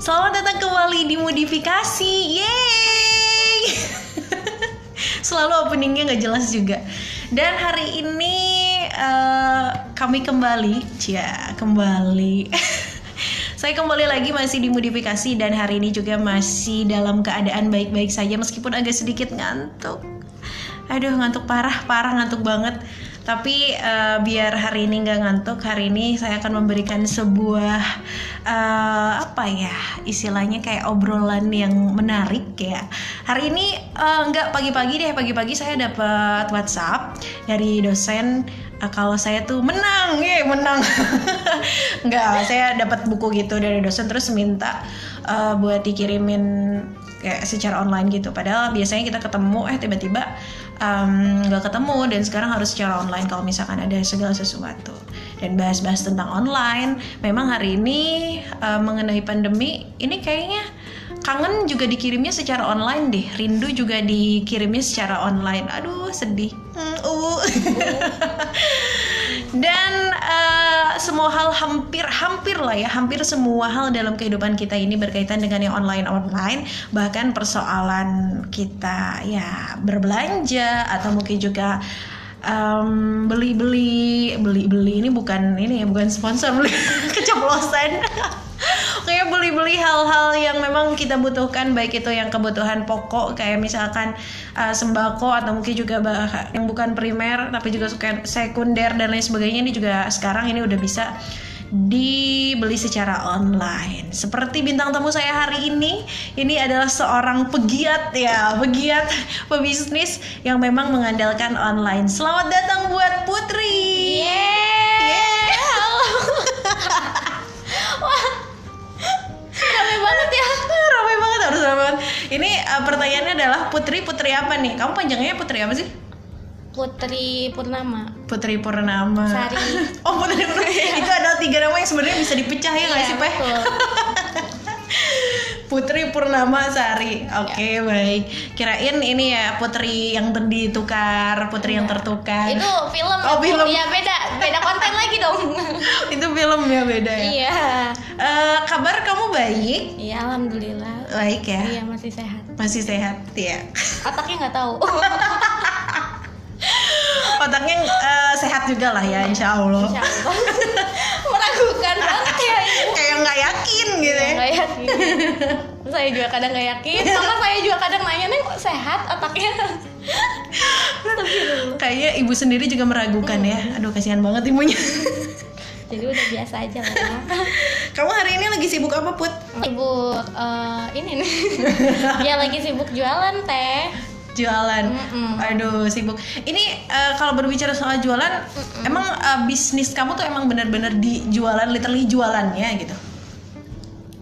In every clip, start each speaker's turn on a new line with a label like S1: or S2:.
S1: Selamat datang kembali di modifikasi. Yeay! Selalu openingnya nggak jelas juga. Dan hari ini eh, kami kembali, cia kembali. Saya kembali lagi masih di modifikasi dan hari ini juga masih dalam keadaan baik-baik saja meskipun agak sedikit ngantuk. Aduh ngantuk parah, parah ngantuk banget. Tapi eh, biar hari ini nggak ngantuk, hari ini saya akan memberikan sebuah eh, apa ya istilahnya kayak obrolan yang menarik ya. Hari ini eh, nggak pagi-pagi deh, pagi-pagi saya dapat WhatsApp dari dosen eh, kalau saya tuh menang, ya menang. Nggak, saya dapat buku gitu dari dosen terus minta eh, buat dikirimin kayak secara online gitu. Padahal biasanya kita ketemu, eh tiba-tiba nggak ketemu dan sekarang harus secara online kalau misalkan ada segala sesuatu. Dan bahas-bahas tentang online, memang hari ini eh, mengenai pandemi ini kayaknya kangen juga dikirimnya secara online deh. Rindu juga dikirimnya secara online. Aduh sedih. Hmm, uh. Dan eh, semua hal hampir hampir lah ya, hampir semua hal dalam kehidupan kita ini berkaitan dengan yang online online, bahkan persoalan kita ya berbelanja atau mungkin juga em, beli-beli beli-beli ini bukan ini ya bukan sponsor beli keceplosan beli-beli hal-hal yang memang kita butuhkan baik itu yang kebutuhan pokok kayak misalkan uh, sembako atau mungkin juga bah- yang bukan primer tapi juga sekunder dan lain sebagainya ini juga sekarang ini udah bisa dibeli secara online. Seperti bintang tamu saya hari ini, ini adalah seorang pegiat ya, pegiat pebisnis yang memang mengandalkan online. Selamat datang buat Putri.
S2: Yeay, halo. Rame banget ya.
S1: Ramai banget harus ramai banget. Ini uh, pertanyaannya adalah Putri Putri apa nih? Kamu panjangnya Putri apa sih?
S2: Putri Purnama.
S1: Putri Purnama.
S2: Sari.
S1: Oh Putri Purnama. Itu ada tiga nama yang sebenarnya bisa dipecah ya nggak
S2: Iya,
S1: sih Peh? Putri Purnama Sari. Oke baik. Kirain ini ya Putri yang ditukar, Putri yang tertukar.
S2: Itu film.
S1: Oh, film.
S2: Ya beda, beda konten lagi dong.
S1: Itu film ya beda ya.
S2: Iya.
S1: Eh, kabar kamu baik?
S2: Iya, alhamdulillah.
S1: Baik ya.
S2: Iya, masih sehat.
S1: Masih sehat ya.
S2: Otaknya nggak tahu.
S1: Otaknya eh, sehat juga lah ya, insya Allah.
S2: Insya Allah. Ya ini.
S1: Kayak nggak yakin gitu ya.
S2: Nggak yakin. saya juga kadang nggak yakin. Sama saya juga kadang nanya nih kok sehat otaknya.
S1: Kayaknya ibu sendiri juga meragukan ya. Aduh kasihan banget ibunya.
S2: Jadi udah biasa aja lah ya.
S1: Kamu hari ini lagi sibuk apa put?
S2: Sibuk eh, ini nih. ya lagi sibuk jualan teh.
S1: Jualan.
S2: Mm-mm.
S1: Aduh sibuk. Ini eh, kalau berbicara soal jualan, emang eh, bisnis kamu tuh emang bener-bener di jualan, literally jualannya gitu.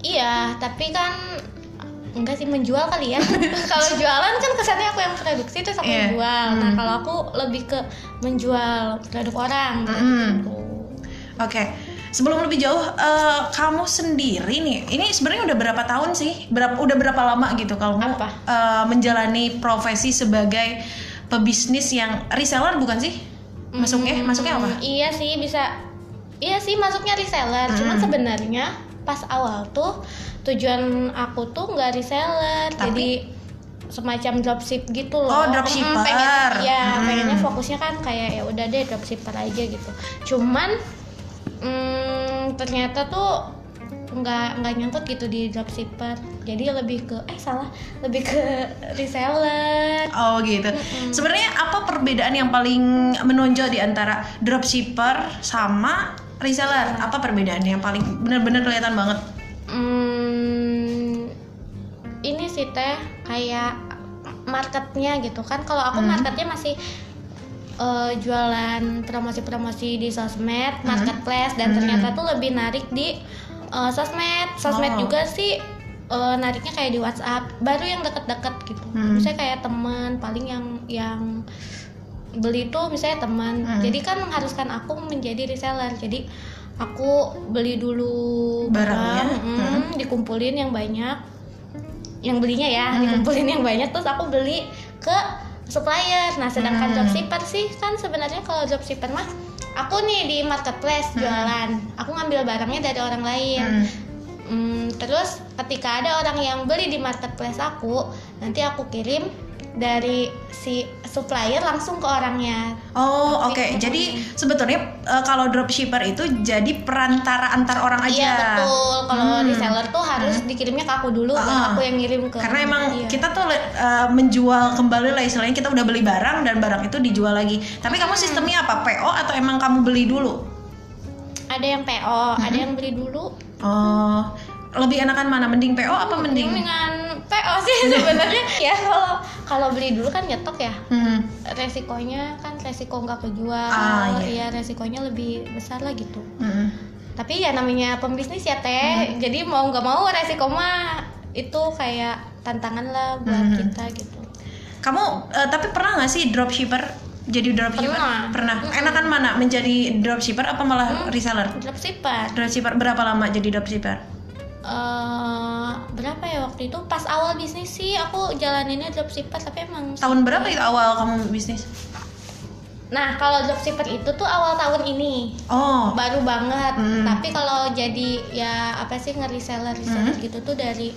S2: Iya, tapi kan enggak sih menjual kali ya. kalau jualan kan kesannya aku yang produksi terus aku
S1: Iya.
S2: yang jual. Nah,
S1: Hmm.
S2: kalau aku lebih ke menjual produk orang.
S1: Mm-mm.
S2: gitu.
S1: Oke. Sebelum lebih jauh, eh, kamu sendiri nih, ini sebenarnya udah berapa tahun sih? Berapa udah berapa lama gitu kamu
S2: Apa?
S1: eh, menjalani profesi sebagai pebisnis yang reseller bukan sih? Masuknya,
S2: Hmm,
S1: masuknya apa?
S2: Iya sih bisa. Iya sih masuknya reseller. Cuman
S1: Hmm.
S2: sebenarnya pas awal tuh tujuan aku tuh nggak reseller.
S1: Tapi?
S2: Jadi semacam dropship gitu loh.
S1: Oh, dropshipper.
S2: pengen, ya
S1: Hmm.
S2: pengennya fokusnya kan kayak ya udah deh dropshipper aja gitu. Cuman mm, ternyata tuh nggak nggak nyangkut gitu di dropshipper. Jadi lebih ke eh salah lebih ke reseller.
S1: Oh gitu. Sebenarnya apa perbedaan yang paling menonjol di antara dropshipper sama reseller? Apa perbedaannya yang paling benar-benar kelihatan banget?
S2: Hmm, ini sih teh kayak marketnya gitu kan. Kalau aku
S1: Hmm.
S2: marketnya masih eh, jualan promosi-promosi di sosmed, marketplace dan
S1: Hmm.
S2: ternyata tuh lebih narik di eh, sosmed. Sosmed
S1: Oh.
S2: juga sih eh, nariknya kayak di WhatsApp. Baru yang deket-deket gitu.
S1: Hmm.
S2: Misalnya kayak teman, paling yang yang beli tuh misalnya teman.
S1: Hmm.
S2: Jadi kan mengharuskan aku menjadi reseller. Jadi aku beli dulu
S1: Barangnya,
S2: barang, mm,
S1: hmm.
S2: dikumpulin yang banyak. Yang belinya ya,
S1: Hmm.
S2: dikumpulin yang banyak terus aku beli ke supplier. Nah, sedangkan
S1: Hmm.
S2: dropshipper sih kan sebenarnya kalau dropshipper mah aku nih di marketplace jualan. Aku ngambil barangnya dari orang lain.
S1: Hmm.
S2: Hmm, terus ketika ada orang yang beli di marketplace aku, nanti aku kirim dari si supplier langsung ke orangnya.
S1: Oh, oke.
S2: Tapi-
S1: Jadi sebetulnya eh, kalau dropshipper itu jadi perantara antar orang aja.
S2: Iya betul. Kalau
S1: Hmm.
S2: reseller tuh harus dikirimnya ke aku dulu, baru
S1: Ah.
S2: aku yang ngirim ke.
S1: Karena emang
S2: Iya.
S1: kita tuh eh, menjual kembali lah istilahnya kita udah beli barang dan barang itu dijual lagi. Tapi kamu
S2: Hmm.
S1: sistemnya apa? PO atau emang kamu beli dulu?
S2: ada yang PO, ada
S1: Hmm.
S2: yang beli dulu.
S1: Oh, lebih enakan mana? Mending PO apa mending?
S2: Mendingan PO sih sebenarnya. ya kalau kalau beli dulu kan nyetok ya.
S1: Hmm.
S2: Resikonya kan resiko nggak kejual.
S1: Ah, iya.
S2: Iya, resikonya lebih besar lah gitu.
S1: Hmm.
S2: Tapi ya namanya pembisnis ya teh. Jadi mau nggak mau resiko mah itu kayak tantangan lah buat
S1: Mhm.
S2: kita gitu.
S1: Kamu eh, tapi pernah nggak sih dropshipper? Jadi dropshipper?
S2: Pernah.
S1: Pernah. Enakan mana? Menjadi dropshipper apa malah reseller?
S2: Dropshipper.
S1: Dropshipper berapa lama jadi dropshipper?
S2: Eh berapa ya waktu itu pas awal bisnis sih aku jalaninnya dropshipper tapi emang
S1: Tahun berapa itu awal kamu bisnis?
S2: nah kalau dropshipper itu tuh awal tahun ini
S1: Oh,
S2: baru banget
S1: Hmm.
S2: tapi kalau jadi ya apa sih nge-reseller reseller
S1: Hmm.
S2: gitu tuh dari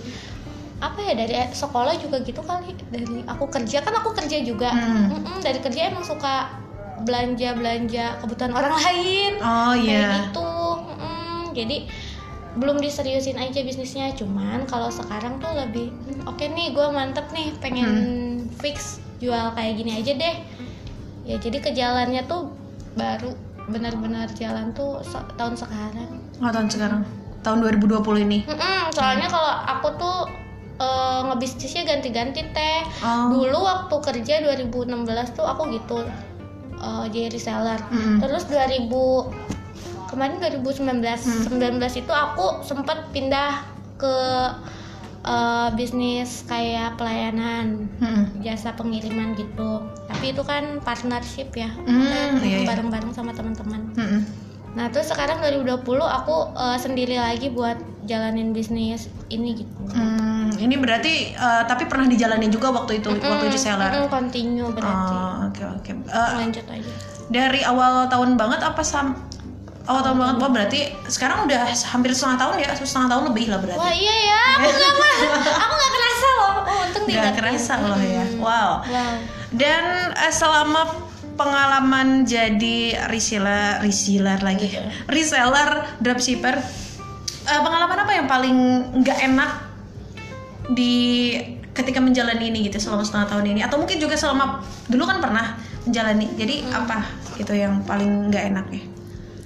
S2: apa ya dari sekolah juga gitu kali dari aku kerja kan aku kerja juga
S1: Hmm.
S2: Mm-mm, dari kerja emang suka belanja belanja kebutuhan orang lain
S1: oh
S2: kayak
S1: iya.
S2: gitu Mm, jadi belum diseriusin aja bisnisnya cuman kalau sekarang tuh lebih "Hmm, oke nih gue mantep nih pengen
S1: Hmm.
S2: fix jual kayak gini aja deh ya jadi ke jalannya tuh baru benar-benar jalan tuh se- tahun sekarang
S1: Oh, tahun sekarang. Tahun 2020 ini.
S2: Mm-mm, soalnya
S1: Hmm.
S2: kalau aku tuh eh, ngebisnisnya ganti-ganti teh
S1: Oh.
S2: dulu waktu kerja 2016 tuh aku gitu eh, jadi reseller
S1: Mm-mm.
S2: terus 2000 kemarin 2019
S1: Hmm.
S2: 19 itu aku sempat pindah ke eh, bisnis kayak pelayanan
S1: Mm-mm.
S2: jasa pengiriman gitu tapi itu kan partnership ya
S1: Hmm, iya, iya.
S2: bareng-bareng sama teman-teman
S1: Mm-mm.
S2: nah terus sekarang 2020 aku eh, sendiri lagi buat jalanin bisnis ini gitu
S1: Hmm, ini berarti eh, tapi pernah dijalanin juga waktu itu waktu
S2: Mm,
S1: reseller.
S2: mm, continue berarti
S1: Oh, oke oke. Eh,
S2: lanjut aja
S1: dari awal tahun banget apa sam awal tahun banget? Wah, berarti sekarang udah hampir setengah tahun ya, setengah tahun lebih lah berarti.
S2: wah iya ya aku nggak aku nggak kerasa loh oh untung
S1: Gak
S2: diingetin.
S1: kerasa loh ya. Wow.
S2: wow
S1: Dan eh, selama pengalaman jadi reseller, reseller lagi, reseller, dropshipper, eh, pengalaman apa yang paling nggak enak di ketika menjalani ini gitu selama setengah tahun ini? Atau mungkin juga selama dulu kan pernah menjalani. Jadi apa gitu yang paling nggak enak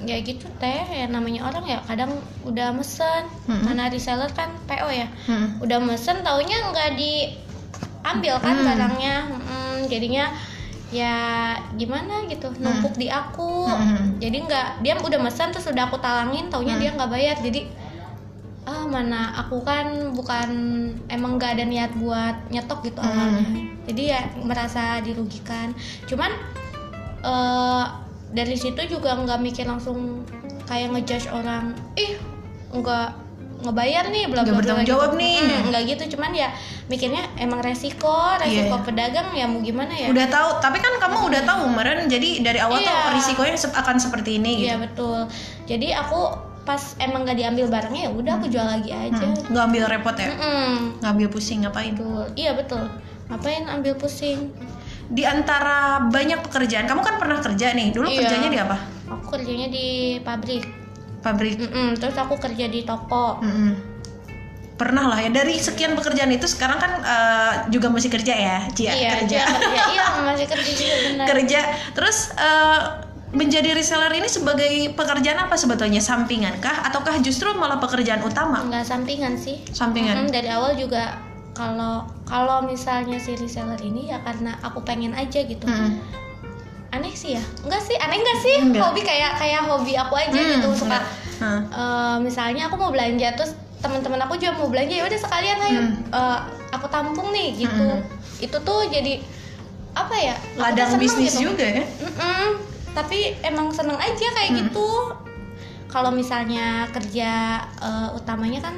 S1: ya?
S2: gitu teh ya namanya orang ya kadang udah mesen
S1: Mm-mm.
S2: mana reseller kan PO ya
S1: Hmm.
S2: udah mesen taunya nggak diambil kan
S1: Mm.
S2: barangnya Mm, jadinya ya gimana gitu numpuk di aku
S1: Mm.
S2: jadi nggak dia udah mesen terus udah aku talangin taunya
S1: Mm.
S2: dia nggak bayar jadi ah mana aku kan bukan emang nggak ada niat buat nyetok gitu
S1: Mm.
S2: awalnya jadi ya merasa dirugikan cuman eh dari situ juga nggak mikir langsung kayak ngejudge orang ih nggak ngebayar nih bla
S1: Nggak
S2: bla
S1: bertanggung
S2: gitu.
S1: jawab nih.
S2: Mm, nggak gitu cuman ya mikirnya emang resiko resiko
S1: Iya.
S2: pedagang ya mau gimana ya
S1: Udah tahu, tapi kan kamu udah tahu kemarin jadi dari awal tuh
S2: Iya.
S1: risikonya akan seperti ini gitu.
S2: iya betul jadi aku pas emang nggak diambil barangnya ya udah aku jual lagi aja
S1: Hmm, nggak ambil repot ya, nggak ambil pusing ngapain?
S2: betul iya betul ngapain ambil pusing
S1: Di antara banyak pekerjaan, kamu kan pernah kerja nih. Dulu
S2: Iya.
S1: kerjanya di apa?
S2: aku kerjanya di pabrik
S1: Pabrik.
S2: Mm-mm. terus aku kerja di toko
S1: Mm-mm. Pernah lah ya. Dari sekian pekerjaan itu sekarang kan eh, juga masih kerja ya, Cia
S2: iya
S1: kerja.
S2: dia kerja iya masih kerja juga benar
S1: kerja. Terus eh, menjadi reseller ini sebagai pekerjaan apa sebetulnya? Sampingan kah ataukah justru malah pekerjaan utama?
S2: nggak sampingan sih
S1: Sampingan.
S2: Mm, dari awal juga kalau kalau misalnya si reseller ini ya karena aku pengen aja gitu
S1: Mm-mm.
S2: aneh sih ya enggak sih aneh enggak sih
S1: Enggak.
S2: hobi kayak kayak hobi aku aja
S1: Hmm,
S2: gitu suka.
S1: Hah.
S2: eh, misalnya aku mau belanja terus teman-teman aku juga mau belanja ya udah sekalian ayo
S1: Hmm.
S2: eh, aku tampung nih gitu
S1: Hmm.
S2: itu tuh jadi apa ya
S1: Ladang bisnis
S2: gitu.
S1: juga ya.
S2: Mm-mm. tapi emang seneng aja kayak
S1: Hmm.
S2: gitu kalau misalnya kerja eh, utamanya kan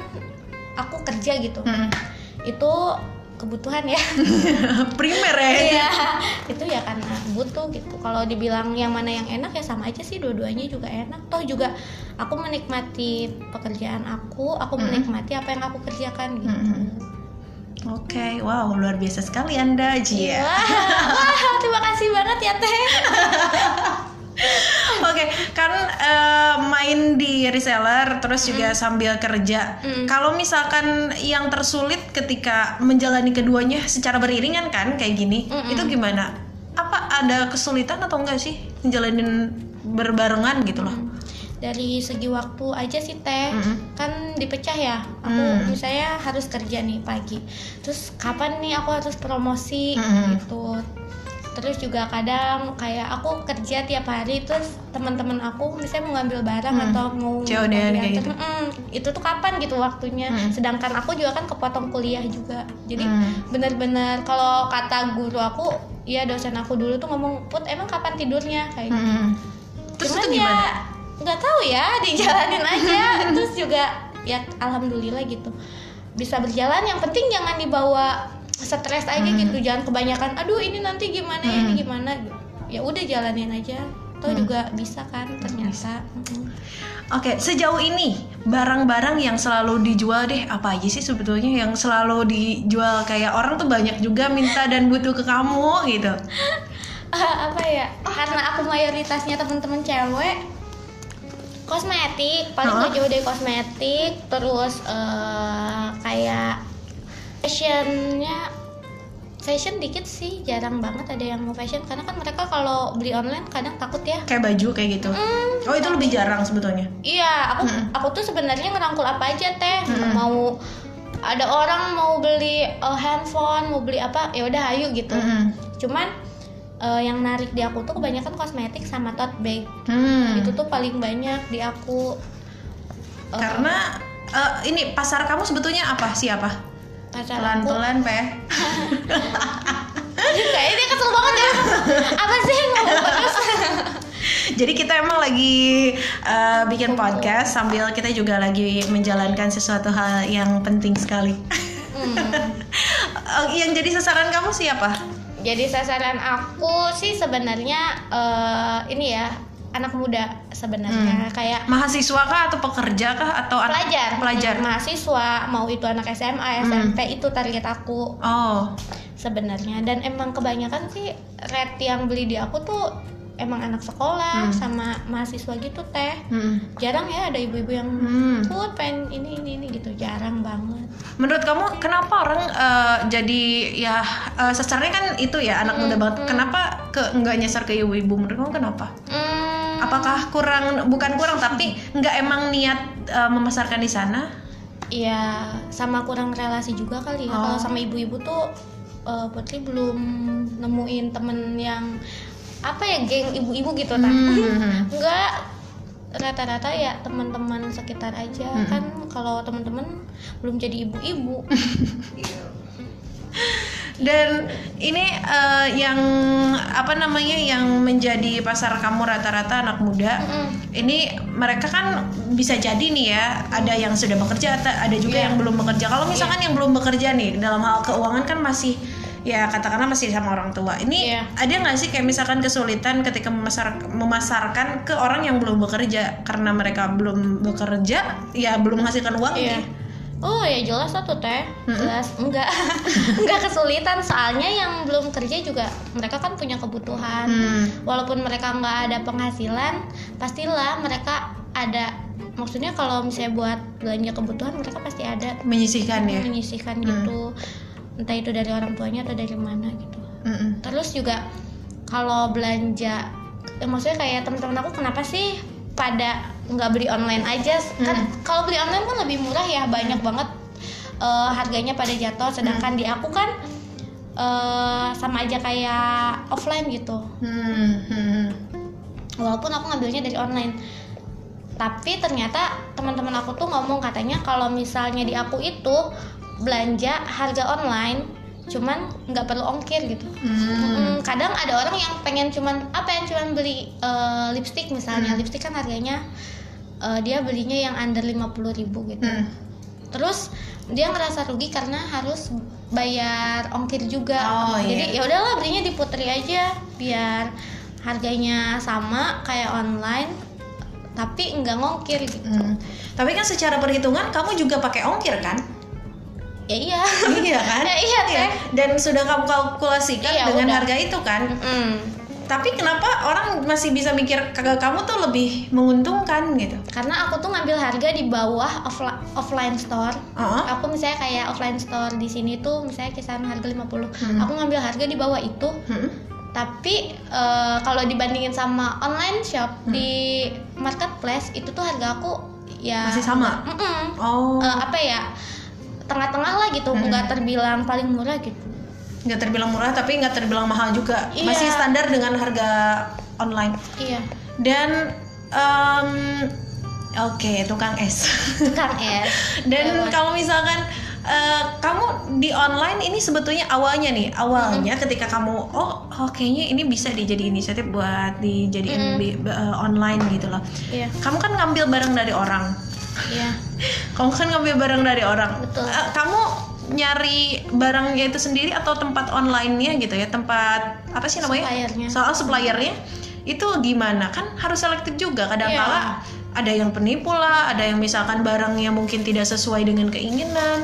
S2: aku kerja gitu
S1: Mm-mm.
S2: Itu kebutuhan ya.
S1: Primer ya.
S2: Iya itu ya karena butuh gitu. Kalau dibilang yang mana yang enak ya sama aja sih dua-duanya juga enak. Toh juga aku menikmati pekerjaan aku aku
S1: Mm-mm.
S2: menikmati apa yang aku kerjakan gitu.
S1: Mm-mm. Oke, wow luar biasa sekali anda, Jia.
S2: wah, wah terima kasih banget ya teh
S1: Oke, kan eh, main di reseller terus juga sambil kerja.
S2: Mm.
S1: Kalau misalkan yang tersulit ketika menjalani keduanya secara beriringan kan kayak gini,
S2: Mm-mm.
S1: itu gimana? Apa ada kesulitan atau enggak sih menjalanin berbarengan gitu loh?
S2: dari segi waktu aja sih teh
S1: Mm-mm.
S2: kan dipecah ya aku
S1: Mm.
S2: misalnya harus kerja nih pagi terus kapan nih aku harus promosi
S1: Mm-mm.
S2: gitu terus juga kadang kayak aku kerja tiap hari terus teman-teman aku misalnya mau ngambil barang
S1: Mm.
S2: atau mau
S1: kayak
S2: diantar,
S1: gitu.
S2: mm-mm, itu tuh kapan gitu waktunya
S1: Mm.
S2: sedangkan aku juga kan kepotong kuliah juga jadi
S1: Mm.
S2: bener-bener kalau kata guru aku ya dosen aku dulu tuh ngomong put emang kapan tidurnya kayak gitu
S1: Mm-mm. Terus
S2: Cuman
S1: itu
S2: ya
S1: gimana?
S2: nggak tahu ya dijalanin aja terus juga ya alhamdulillah gitu bisa berjalan yang penting jangan dibawa stres aja
S1: Hmm.
S2: gitu jangan kebanyakan aduh ini nanti gimana ya ini
S1: Hmm.
S2: gimana ya udah jalanin aja toh
S1: Hmm.
S2: juga bisa kan ternyata Mm-mm.
S1: Oke, sejauh ini barang-barang yang selalu dijual deh apa aja sih sebetulnya yang selalu dijual kayak orang tuh banyak juga minta dan butuh ke kamu gitu.
S2: apa ya karena aku mayoritasnya teman-teman cewek kosmetik paling
S1: Hah?
S2: nggak jauh dari kosmetik terus eh, kayak fashionnya fashion dikit sih jarang banget ada yang mau fashion karena kan mereka kalau beli online kadang takut ya
S1: Kayak baju kayak gitu.
S2: Hmm,
S1: Oh, itu lebih jarang sebetulnya.
S2: iya aku
S1: Mm-mm.
S2: aku tuh sebenarnya ngerangkul apa aja teh
S1: Mm-mm.
S2: mau ada orang mau beli eh, handphone mau beli apa ya udah ayo gitu
S1: Mm-mm.
S2: cuman eh, yang narik di aku tuh kebanyakan kosmetik sama tote bag
S1: Hmm.
S2: itu tuh paling banyak di aku Eh,
S1: Karena eh, ini pasar kamu sebetulnya apa? Siapa?
S2: Pacar
S1: Pelan-pelan, Peh.
S2: kayaknya dia kesel banget ya apa sih terus
S1: Jadi kita emang lagi eh, bikin podcast sambil kita juga lagi menjalankan sesuatu hal yang penting sekali.
S2: Hmm.
S1: Eh, yang jadi sasaran kamu siapa?
S2: jadi sasaran aku sih sebenarnya eh, ini ya anak muda sebenarnya. Kayak
S1: Mahasiswa kah atau pekerja kah atau anak-
S2: pelajar.
S1: Pelajar.
S2: mahasiswa mau itu anak SMA SMP itu target aku
S1: Oh.
S2: sebenarnya. Dan emang kebanyakan sih rate yang beli di aku tuh emang anak sekolah
S1: Hmm.
S2: sama mahasiswa gitu teh
S1: Mm-mm.
S2: jarang ya ada ibu-ibu yang
S1: Hmm.
S2: put pengen ini ini ini gitu jarang banget
S1: Menurut kamu kenapa orang eh, jadi ya eh, sasarannya kan itu ya anak muda banget. Kenapa ke nggak nyasar ke ibu-ibu? Menurut kamu kenapa?
S2: Hmm,
S1: Apakah kurang bukan kurang tapi nggak emang niat eh, memasarkan di sana?
S2: Iya, sama kurang relasi juga kali ya.
S1: Oh.
S2: Kalau sama ibu-ibu tuh eh, Putri belum nemuin temen yang apa ya geng ibu-ibu gitu kan.
S1: Hmm.
S2: Enggak rata-rata ya teman-teman sekitar aja
S1: Hmm.
S2: kan kalau teman-teman belum jadi ibu-ibu.
S1: Dan ini eh, yang apa namanya yang menjadi pasar kamu rata-rata anak muda.
S2: Mm-mm.
S1: Ini mereka kan bisa jadi nih ya, ada yang sudah bekerja, ada juga
S2: Iya.
S1: yang belum bekerja. Kalau misalkan yang belum bekerja nih dalam hal keuangan kan masih ya katakanlah masih sama orang tua. Ini
S2: Iya.
S1: ada nggak sih kayak misalkan kesulitan ketika memasar, memasarkan ke orang yang belum bekerja karena mereka belum bekerja, ya belum menghasilkan uang
S2: Iya.
S1: nih.
S2: Oh ya jelas satu teh,
S1: Mm-mm.
S2: jelas enggak enggak kesulitan soalnya yang belum kerja juga mereka kan punya kebutuhan.
S1: Hmm.
S2: walaupun mereka nggak ada penghasilan pastilah mereka ada maksudnya kalau misalnya buat belanja kebutuhan mereka pasti ada
S1: Menyisihkan ya.
S2: menyisihkan
S1: Hmm.
S2: gitu entah itu dari orang tuanya atau dari mana gitu
S1: Mm-mm.
S2: terus juga kalau belanja ya maksudnya kayak teman-teman aku kenapa sih pada nggak beli online aja kan
S1: Hmm.
S2: kalau beli online kan lebih murah ya banyak banget eh, harganya pada jatuh sedangkan
S1: Hmm.
S2: di aku kan eh, sama aja kayak offline gitu
S1: Hmm, hmm.
S2: walaupun aku ngambilnya dari online tapi ternyata teman-teman aku tuh ngomong katanya kalau misalnya di aku itu belanja harga online cuman nggak perlu ongkir gitu
S1: Hmm.
S2: Mm, kadang ada orang yang pengen cuman apa yang cuman beli eh, lipstick misalnya
S1: Hmm.
S2: lipstick kan harganya eh, dia belinya yang under 50.000 ribu gitu
S1: Hmm.
S2: terus dia ngerasa rugi karena harus bayar ongkir juga
S1: Oh, iya.
S2: jadi ya udahlah belinya di Putri aja biar harganya sama kayak online tapi nggak ngongkir gitu
S1: Hmm. Tapi kan secara perhitungan kamu juga pakai ongkir kan?
S2: Ya iya
S1: iya kan?
S2: Ya, iya, Teh.
S1: Dan sudah kamu kalkulasikan
S2: Iya,
S1: dengan
S2: udah.
S1: harga itu kan?
S2: Mm.
S1: Tapi kenapa orang masih bisa mikir kagak kamu tuh lebih menguntungkan gitu?
S2: karena aku tuh ngambil harga di bawah offli- offline store
S1: Oh.
S2: aku misalnya kayak offline store di sini tuh misalnya kisaran harga 50
S1: Hmm.
S2: aku ngambil harga di bawah itu
S1: Hmm.
S2: tapi eh, kalau dibandingin sama online shop di marketplace itu tuh harga aku ya
S1: Masih sama?
S2: Mm-mm.
S1: Oh,
S2: Eh, apa ya tengah-tengah lah gitu
S1: Hmm.
S2: nggak terbilang paling murah gitu
S1: nggak terbilang murah tapi nggak terbilang mahal juga.
S2: Iya.
S1: Masih standar dengan harga online.
S2: iya
S1: Dan em, oke tukang es.
S2: Kang S
S1: Dan
S2: Lewat.
S1: kalau misalkan eh, kamu di online ini sebetulnya awalnya nih, awalnya ketika kamu oh, oh kayaknya ini bisa dijadi inisiatif buat dijadiin
S2: Mm.
S1: eh, online gitu loh.
S2: iya
S1: Kamu kan ngambil barang dari orang.
S2: Iya
S1: Kamu kan ngambil barang dari orang.
S2: Betul.
S1: Eh, kamu nyari barangnya itu sendiri atau tempat online-nya gitu ya, tempat apa sih namanya?
S2: Suppliernya.
S1: Soal suppliernya itu gimana? Kan harus selektif juga. Kadang-kala
S2: Iya.
S1: ada yang penipu lah, ada yang misalkan barangnya mungkin tidak sesuai dengan keinginan.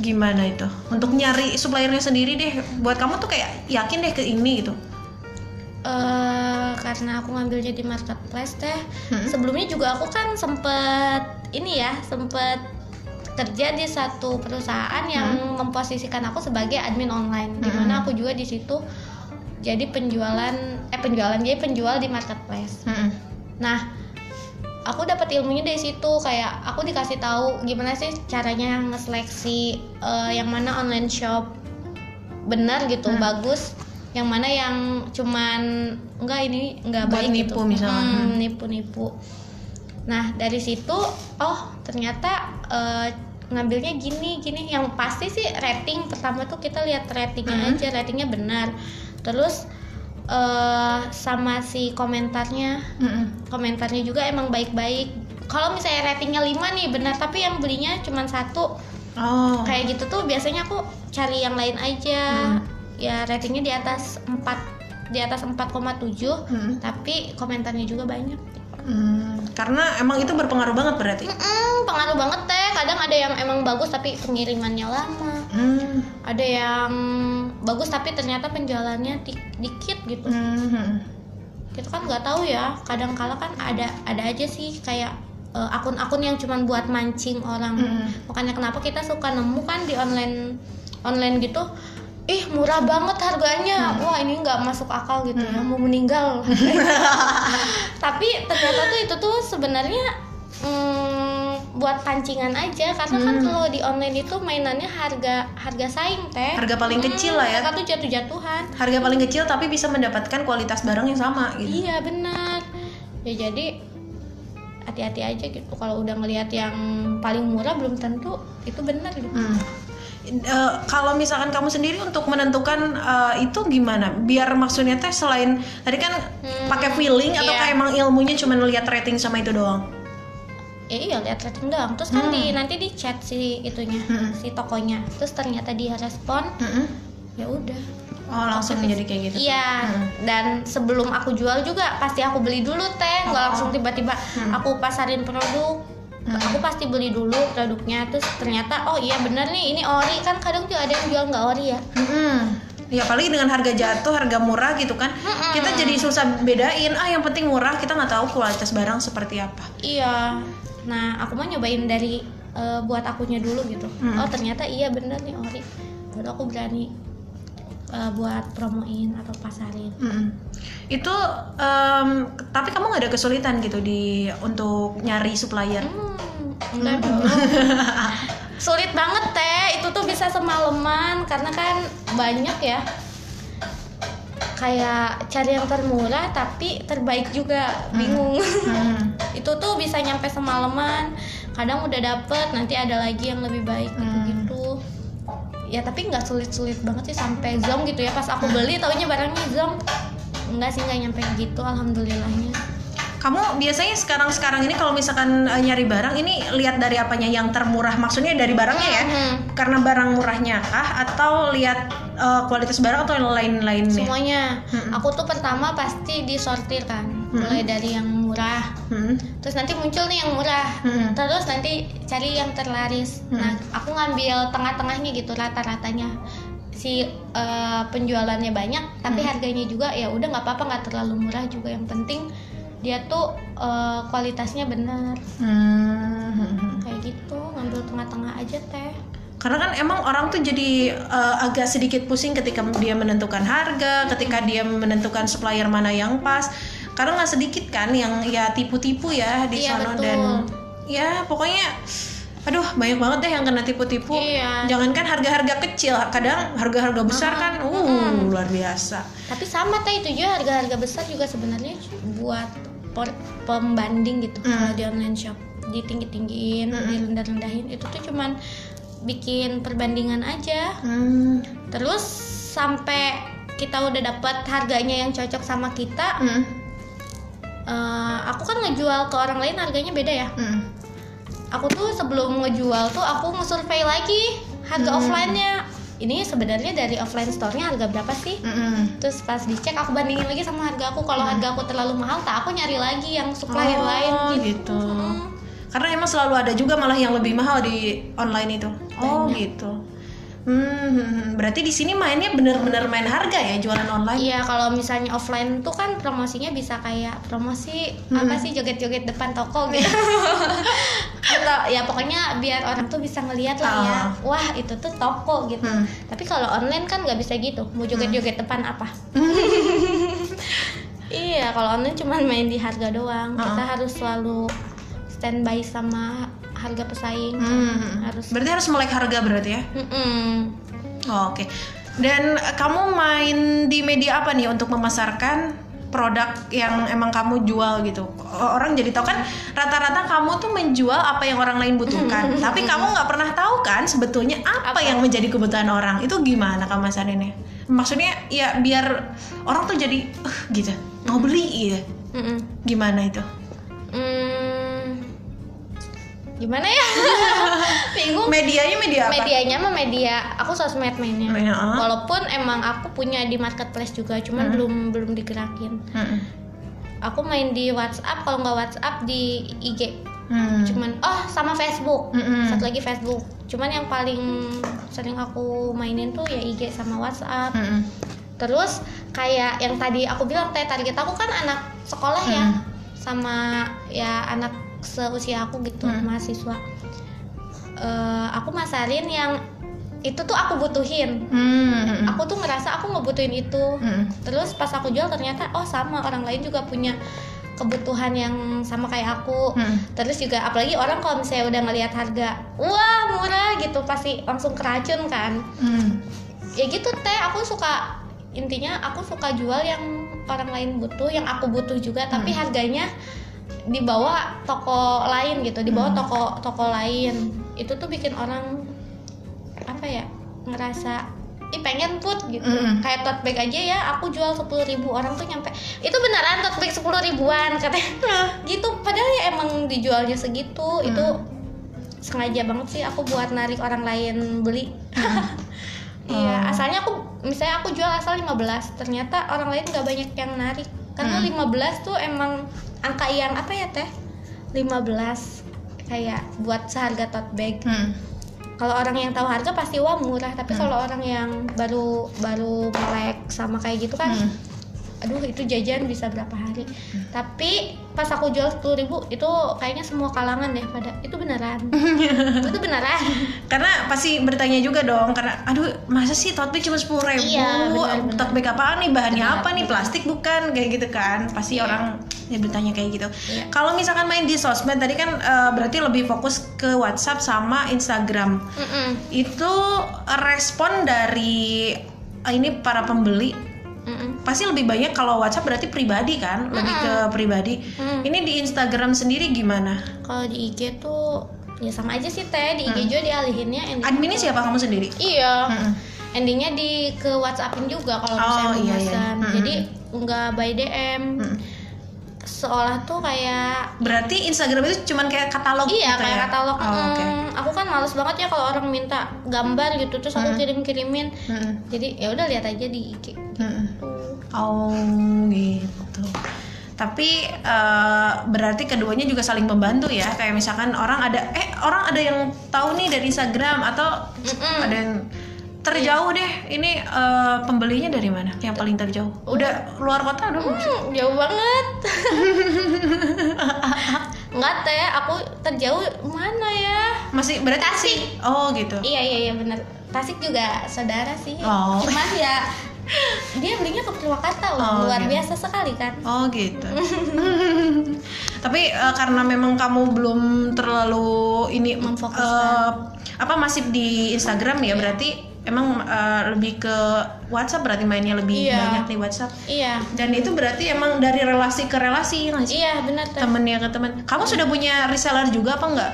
S1: Gimana itu? Untuk nyari suppliernya sendiri deh, buat kamu tuh kayak yakin deh ke ini gitu.
S2: Eh karena aku ngambilnya di marketplace teh
S1: Hmm.
S2: sebelumnya juga aku kan sempet ini ya sempet kerja di satu perusahaan yang memposisikan aku sebagai admin online
S1: Hmm.
S2: aku juga di situ jadi penjualan eh penjualan jadi penjual di marketplace
S1: Mm-mm.
S2: nah aku dapat ilmunya dari situ kayak aku dikasih tahu gimana sih caranya ngeseleksi eh, yang mana online shop benar gitu
S1: Hmm.
S2: bagus yang mana yang cuman enggak ini enggak
S1: Buat
S2: baik
S1: nipu
S2: gitu
S1: misalnya.
S2: Hmm, nipu-nipu nah dari situ oh ternyata eh, ngambilnya gini gini yang pasti sih rating pertama tuh kita lihat ratingnya
S1: Hmm.
S2: aja ratingnya benar terus eh, sama si komentarnya
S1: Mm-mm.
S2: komentarnya juga emang baik-baik kalau misalnya ratingnya 5 nih benar tapi yang belinya cuma satu
S1: Oh.
S2: kayak gitu tuh biasanya aku cari yang lain aja
S1: Hmm.
S2: Ya ratingnya di atas 4 di atas 4,7
S1: Mm-mm.
S2: tapi komentarnya juga banyak
S1: Hmm, karena emang itu berpengaruh banget berarti.
S2: Mm-mm, pengaruh banget teh kadang ada yang emang bagus tapi pengirimannya lama
S1: Hmm.
S2: ada yang bagus tapi ternyata penjualannya di- dikit gitu
S1: Hmm.
S2: kita kan nggak tahu ya kadang kala kan ada ada aja sih kayak eh, akun-akun yang cuman buat mancing orang
S1: Mm.
S2: makanya kenapa kita suka nemu kan di online online gitu ih murah banget harganya wah ini nggak masuk akal gitu ya mau meninggal tapi ternyata tuh itu tuh sebenarnya mm, buat pancingan aja karena kan
S1: Hmm.
S2: kalau di online itu mainannya harga harga saing teh
S1: Harga paling kecil lah ya.
S2: mereka tuh jatuh-jatuhan
S1: Harga paling kecil tapi bisa mendapatkan kualitas barang yang sama gitu.
S2: Iya benar. Ya jadi hati-hati aja gitu. Kalau udah ngelihat yang paling murah belum tentu itu benar gitu.
S1: Hmm. Eh, kalau misalkan kamu sendiri untuk menentukan eh, itu gimana? Biar maksudnya teh selain tadi kan
S2: Hmm,
S1: pakai feeling atau
S2: iya.
S1: kayak emang ilmunya cuma lihat rating sama itu doang?
S2: Ya iya lihat rating doang. Terus kan
S1: Hmm.
S2: di nanti di chat si itunya,
S1: Hmm.
S2: si tokonya. Terus ternyata dia respon,
S1: Mm-mm.
S2: ya udah.
S1: Oh langsung jadi kayak gitu.
S2: Iya.
S1: Hmm.
S2: Dan sebelum aku jual juga pasti aku beli dulu teh, nggak
S1: Oh.
S2: langsung tiba-tiba
S1: Hmm.
S2: aku pasarin produk.
S1: Hmm.
S2: Aku pasti beli dulu produknya, terus ternyata oh iya bener nih ini ori kan kadang juga ada yang jual nggak ori ya.
S1: Mm-mm. Ya apalagi dengan harga jatuh, harga murah gitu kan,
S2: Mm-mm.
S1: kita jadi susah bedain. Ah yang penting murah, kita nggak tahu kualitas barang seperti apa.
S2: Iya. Nah, aku mau nyobain dari eh, buat akunya dulu gitu.
S1: Hmm.
S2: Oh, ternyata iya bener nih ori. Baru aku berani eh, buat promoin atau pasarin.
S1: Mm-mm. Itu, em, tapi kamu nggak ada kesulitan gitu di untuk nyari supplier?
S2: Hmm, enggak dong. Sulit banget teh. Itu tuh bisa semalaman karena kan banyak ya. Kayak cari yang termurah tapi terbaik juga bingung.
S1: Hmm.
S2: itu tuh bisa nyampe semalaman kadang udah dapet nanti ada lagi yang lebih baik gitu gitu ya tapi nggak sulit-sulit banget sih sampai zong gitu ya. Pas aku beli taunya barangnya zong. Enggak sih nggak nyampe gitu alhamdulillahnya.
S1: Kamu biasanya sekarang-sekarang ini kalau misalkan eh, nyari barang ini lihat dari apanya yang termurah? Maksudnya dari barangnya ya?
S2: Mhm.
S1: karena barang murahnya kah? Atau lihat eh, kualitas barang atau yang lain-lainnya?
S2: Semuanya.
S1: Mm-mm.
S2: aku tuh pertama pasti disortir kan mulai dari yang murah
S1: Hmm.
S2: terus nanti muncul nih yang murah
S1: Hmm.
S2: terus nanti cari yang terlaris
S1: Hmm.
S2: nah aku ngambil tengah-tengahnya gitu rata-ratanya si eh, penjualannya banyak tapi
S1: Hmm.
S2: harganya juga ya udah nggak apa-apa nggak terlalu murah juga yang penting dia tuh eh, kualitasnya benar
S1: Hmm.
S2: kayak gitu ngambil tengah-tengah aja teh
S1: Karena kan emang orang tuh jadi eh, agak sedikit pusing ketika dia menentukan harga, ketika dia menentukan supplier mana yang pas. Karena nggak sedikit kan yang ya tipu-tipu ya di
S2: Iya,
S1: sana
S2: betul.
S1: dan ya pokoknya aduh banyak banget deh yang kena tipu-tipu.
S2: Iya.
S1: Jangankan harga-harga kecil, kadang harga-harga besar kan uh luar biasa.
S2: tapi sama teh itu juga harga-harga besar juga sebenarnya buat pembanding gitu
S1: Hmm.
S2: kalau di online shop ditinggi-tinggiin
S1: Mm-mm.
S2: direndah-rendahin itu tuh cuman bikin perbandingan aja
S1: Hmm.
S2: terus sampai kita udah dapat harganya yang cocok sama kita
S1: Hmm.
S2: Eh, aku kan ngejual ke orang lain harganya beda ya
S1: Hmm.
S2: aku tuh sebelum ngejual tuh aku nge-survey lagi harga
S1: Hmm.
S2: offline-nya ini sebenarnya dari offline store-nya harga berapa sih
S1: Hmm.
S2: terus pas dicek aku bandingin lagi sama harga aku kalau harga aku terlalu mahal tak aku nyari lagi yang supplier
S1: Oh,
S2: lain gitu,
S1: gitu.
S2: Mm.
S1: Karena emang selalu ada juga malah yang lebih mahal di online itu. Oh gitu. Hmm, berarti di sini mainnya bener-bener main harga ya jualan online.
S2: Iya kalau misalnya offline tuh kan promosinya bisa kayak promosi
S1: Hmm.
S2: apa sih joget-joget depan toko gitu atau ya pokoknya biar orang tuh bisa ngelihat lah ya
S1: Ah.
S2: wah itu tuh toko gitu
S1: Hmm.
S2: tapi kalau online kan nggak bisa gitu mau joget-joget depan apa iya kalau online cuma main di harga doang kita
S1: Ah.
S2: harus selalu standby sama harga pesaing
S1: Hmm.
S2: harus
S1: Berarti harus melek harga berarti ya.
S2: Mm-mm.
S1: Oh, Oke. Dan eh, kamu main di media apa nih untuk memasarkan produk yang emang kamu jual gitu? Orang jadi tahu kan rata-rata kamu tuh menjual apa yang orang lain butuhkan. Tapi kamu nggak pernah tahu kan sebetulnya apa,
S2: Apa?
S1: yang menjadi kebutuhan orang. Itu gimana kamu masarinnya? Maksudnya ya biar orang tuh jadi "Eh, gitu mau beli gitu.
S2: Mm-mm.
S1: Gimana itu?
S2: Hmm, gimana ya? Bingung.
S1: Medianya media apa?
S2: Medianya mah media, aku sosmed mainnya.
S1: Ah.
S2: Walaupun emang aku punya di marketplace juga, cuman
S1: Hmm.
S2: belum belum digerakin.
S1: Mm-mm.
S2: Aku main di WhatsApp, kalau nggak WhatsApp di IG.
S1: Hmm.
S2: Cuman oh sama Facebook.
S1: Mm-mm.
S2: Satu lagi Facebook. Cuman yang paling sering aku mainin tuh ya IG sama WhatsApp.
S1: Mm-mm.
S2: Terus kayak yang tadi aku bilang teh target aku kan anak sekolah ya
S1: Hmm.
S2: sama ya anak seusia aku gitu
S1: Hmm.
S2: mahasiswa. Eh, aku masarin yang itu tuh aku butuhin.
S1: Hmm.
S2: Aku tuh ngerasa aku ngebutuhin itu.
S1: Hmm.
S2: Terus pas aku jual ternyata oh sama orang lain juga punya kebutuhan yang sama kayak aku.
S1: Hmm.
S2: Terus juga apalagi orang kalau misalnya udah ngelihat harga, wah murah gitu pasti langsung keracun kan
S1: Hmm.
S2: ya gitu teh aku suka intinya aku suka jual yang orang lain butuh yang aku butuh juga tapi
S1: Hmm.
S2: harganya di bawah toko lain gitu di bawah
S1: Hmm.
S2: toko toko lain itu tuh bikin orang apa ya ngerasa ih pengen put gitu
S1: Mm-mm.
S2: kayak tote bag aja ya aku jual sepuluh ribu orang tuh nyampe itu beneran tote bag sepuluh ribuan katanya gitu padahal ya emang dijualnya segitu itu sengaja banget sih aku buat narik orang lain beli iya
S1: Oh.
S2: asalnya aku misalnya aku jual asal 15 ternyata orang lain nggak banyak yang narik karena
S1: Hmm.
S2: 15 tuh emang angka yang apa ya teh 15 kayak buat seharga tote bag
S1: Hmm.
S2: kalau orang yang tahu harga pasti wah murah tapi
S1: Hmm.
S2: kalau orang yang baru baru melek sama kayak gitu kan
S1: Hmm.
S2: Aduh itu jajan bisa berapa hari tapi pas aku jual sepuluh ribu itu kayaknya semua kalangan deh pada itu beneran itu beneran
S1: Karena pasti bertanya juga dong karena aduh masa sih tote bag cuma sepuluh ribu
S2: Iya,
S1: tote bag apaan nih bahannya
S2: Benar,
S1: apa nih
S2: benar.
S1: plastik bukan kayak gitu kan pasti
S2: Iya.
S1: orang ya bertanya kayak gitu.
S2: Iya.
S1: Kalau misalkan main di sosmed tadi kan eh, berarti lebih fokus ke WhatsApp sama Instagram.
S2: Mm-mm.
S1: Itu respon dari eh, ini para pembeli
S2: Mm-mm.
S1: pasti lebih banyak kalau WhatsApp berarti pribadi kan lebih ke pribadi.
S2: Mm.
S1: Ini di Instagram sendiri gimana?
S2: kalau di IG tuh ya sama aja sih teh di IG juga dialihinnya
S1: Adminnya siapa kamu sendiri?
S2: iya
S1: Mm-mm.
S2: endingnya di ke WhatsAppin juga kalau
S1: Oh,
S2: misalnya
S1: iya, iya. Mm-mm.
S2: jadi nggak by DM
S1: Mm.
S2: Seolah tuh kayak
S1: Berarti Instagram itu cuman kayak katalog
S2: iya
S1: gitu
S2: kayak
S1: ya?
S2: katalog
S1: Oh.
S2: Hmm, aku kan males banget ya kalau orang minta gambar gitu terus aku
S1: Hmm.
S2: kirim kirimin
S1: Mm-mm.
S2: jadi ya udah lihat aja di IG
S1: Mm-mm.
S2: tuh
S1: Oh gitu. Tapi eh, berarti keduanya juga saling membantu ya. Kayak misalkan orang ada eh orang ada yang tahu nih dari Instagram atau
S2: Mm-mm.
S1: ada yang terjauh deh. Ini eh, pembelinya dari mana? Yang paling terjauh? Udah luar kota dong?
S2: Hmm, jauh banget nggak teh aku terjauh mana ya
S1: Masih berarti
S2: Tasik.
S1: Oh gitu.
S2: iya iya iya bener Tasik juga saudara sih
S1: Oh.
S2: cuman ya dia belinya ke Purwakarta loh
S1: Oh,
S2: luar
S1: gitu.
S2: biasa sekali kan
S1: Oh gitu. Tapi eh, karena memang kamu belum terlalu ini
S2: Memfokuskan.
S1: eh, apa masih di Instagram ya berarti emang eh, lebih ke WhatsApp berarti mainnya lebih
S2: Iya.
S1: banyak di WhatsApp.
S2: iya
S1: Dan itu berarti emang dari relasi ke relasi ya sih?
S2: iya bener teh
S1: Temennya ke teman. Kamu sudah punya reseller juga apa enggak?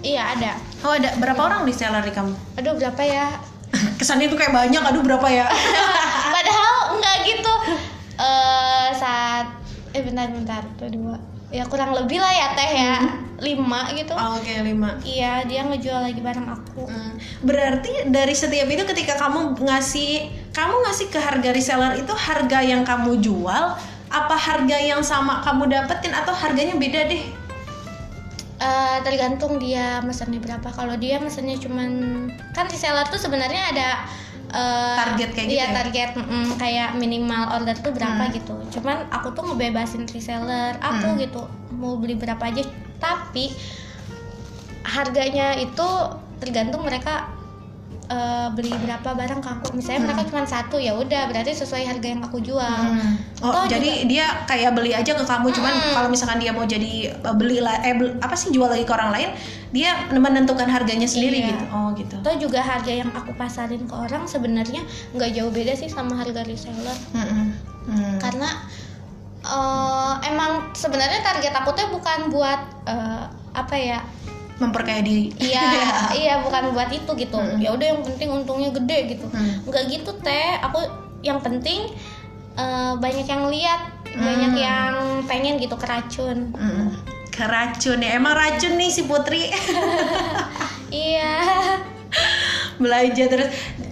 S2: iya ada
S1: Oh ada berapa orang reseller di kamu?
S2: aduh berapa ya
S1: Kesannya tuh kayak banyak. Aduh berapa ya?
S2: enggak gitu. Eh saat eh bentar bentar tuh dua. Ya kurang lebih lah ya teh ya. Lima gitu.
S1: Oh, Oke lima.
S2: iya dia ngejual lagi barang aku.
S1: Hmm. Berarti dari setiap itu ketika kamu ngasih kamu ngasih ke harga reseller itu harga yang kamu jual apa harga yang sama kamu dapetin atau harganya beda deh?
S2: Eh, tergantung dia mesennya berapa. Kalau dia mesennya cuman kan reseller tuh sebenarnya ada eh,
S1: Target kayak gitu
S2: iya,
S1: ya?
S2: target mm, kayak minimal order tuh berapa
S1: Hmm.
S2: gitu cuman aku tuh ngebebasin reseller aku
S1: Hmm.
S2: gitu mau beli berapa aja tapi harganya itu tergantung mereka eh, beli berapa barang ke aku misalnya mereka cuma satu ya udah berarti sesuai harga yang aku jual
S1: Oh,
S2: Atau
S1: jadi dia kayak beli aja ke kamu cuman
S2: Mm-mm.
S1: kalau misalkan dia mau jadi uh, beli lah eh apa sih jual lagi ke orang lain, dia menentukan harganya sendiri
S2: Iya.
S1: gitu. Oh, gitu.
S2: atau juga harga yang aku pasarin ke orang sebenarnya nggak jauh beda sih sama harga reseller
S1: Mm-mm. Hmm.
S2: karena eh, emang sebenarnya target aku tuh bukan buat eh, apa ya
S1: Memperkaya diri.
S2: iya iya bukan buat itu gitu
S1: Mm.
S2: ya udah yang penting untungnya gede gitu
S1: Hmm.
S2: nggak gitu teh aku yang penting eh, banyak yang lihat banyak
S1: Hmm.
S2: yang pengen gitu keracun
S1: Mm. Keracun ya. Emang racun nih si Putri.
S2: iya
S1: belajar terus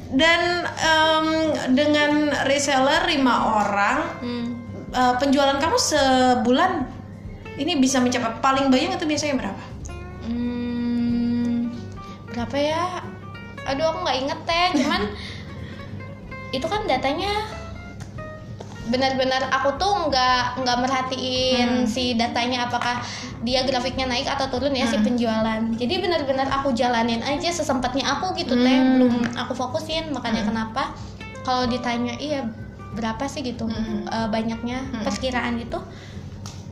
S1: dan em, dengan reseller lima orang
S2: Hmm.
S1: eh, penjualan kamu sebulan ini bisa mencapai paling banyak itu biasanya berapa?
S2: Berapa ya? Aduh aku nggak inget teh, cuman itu kan datanya benar-benar aku tuh nggak nggak merhatiin
S1: Hmm.
S2: si datanya apakah dia grafiknya naik atau turun ya si
S1: Hmm.
S2: penjualan. Jadi benar-benar aku jalanin aja sesempatnya aku gitu teh,
S1: Hmm.
S2: belum aku fokusin. Makanya
S1: Hmm.
S2: kenapa kalau ditanya iya berapa sih gitu
S1: Hmm.
S2: eh, banyaknya
S1: Hmm.
S2: perkiraan itu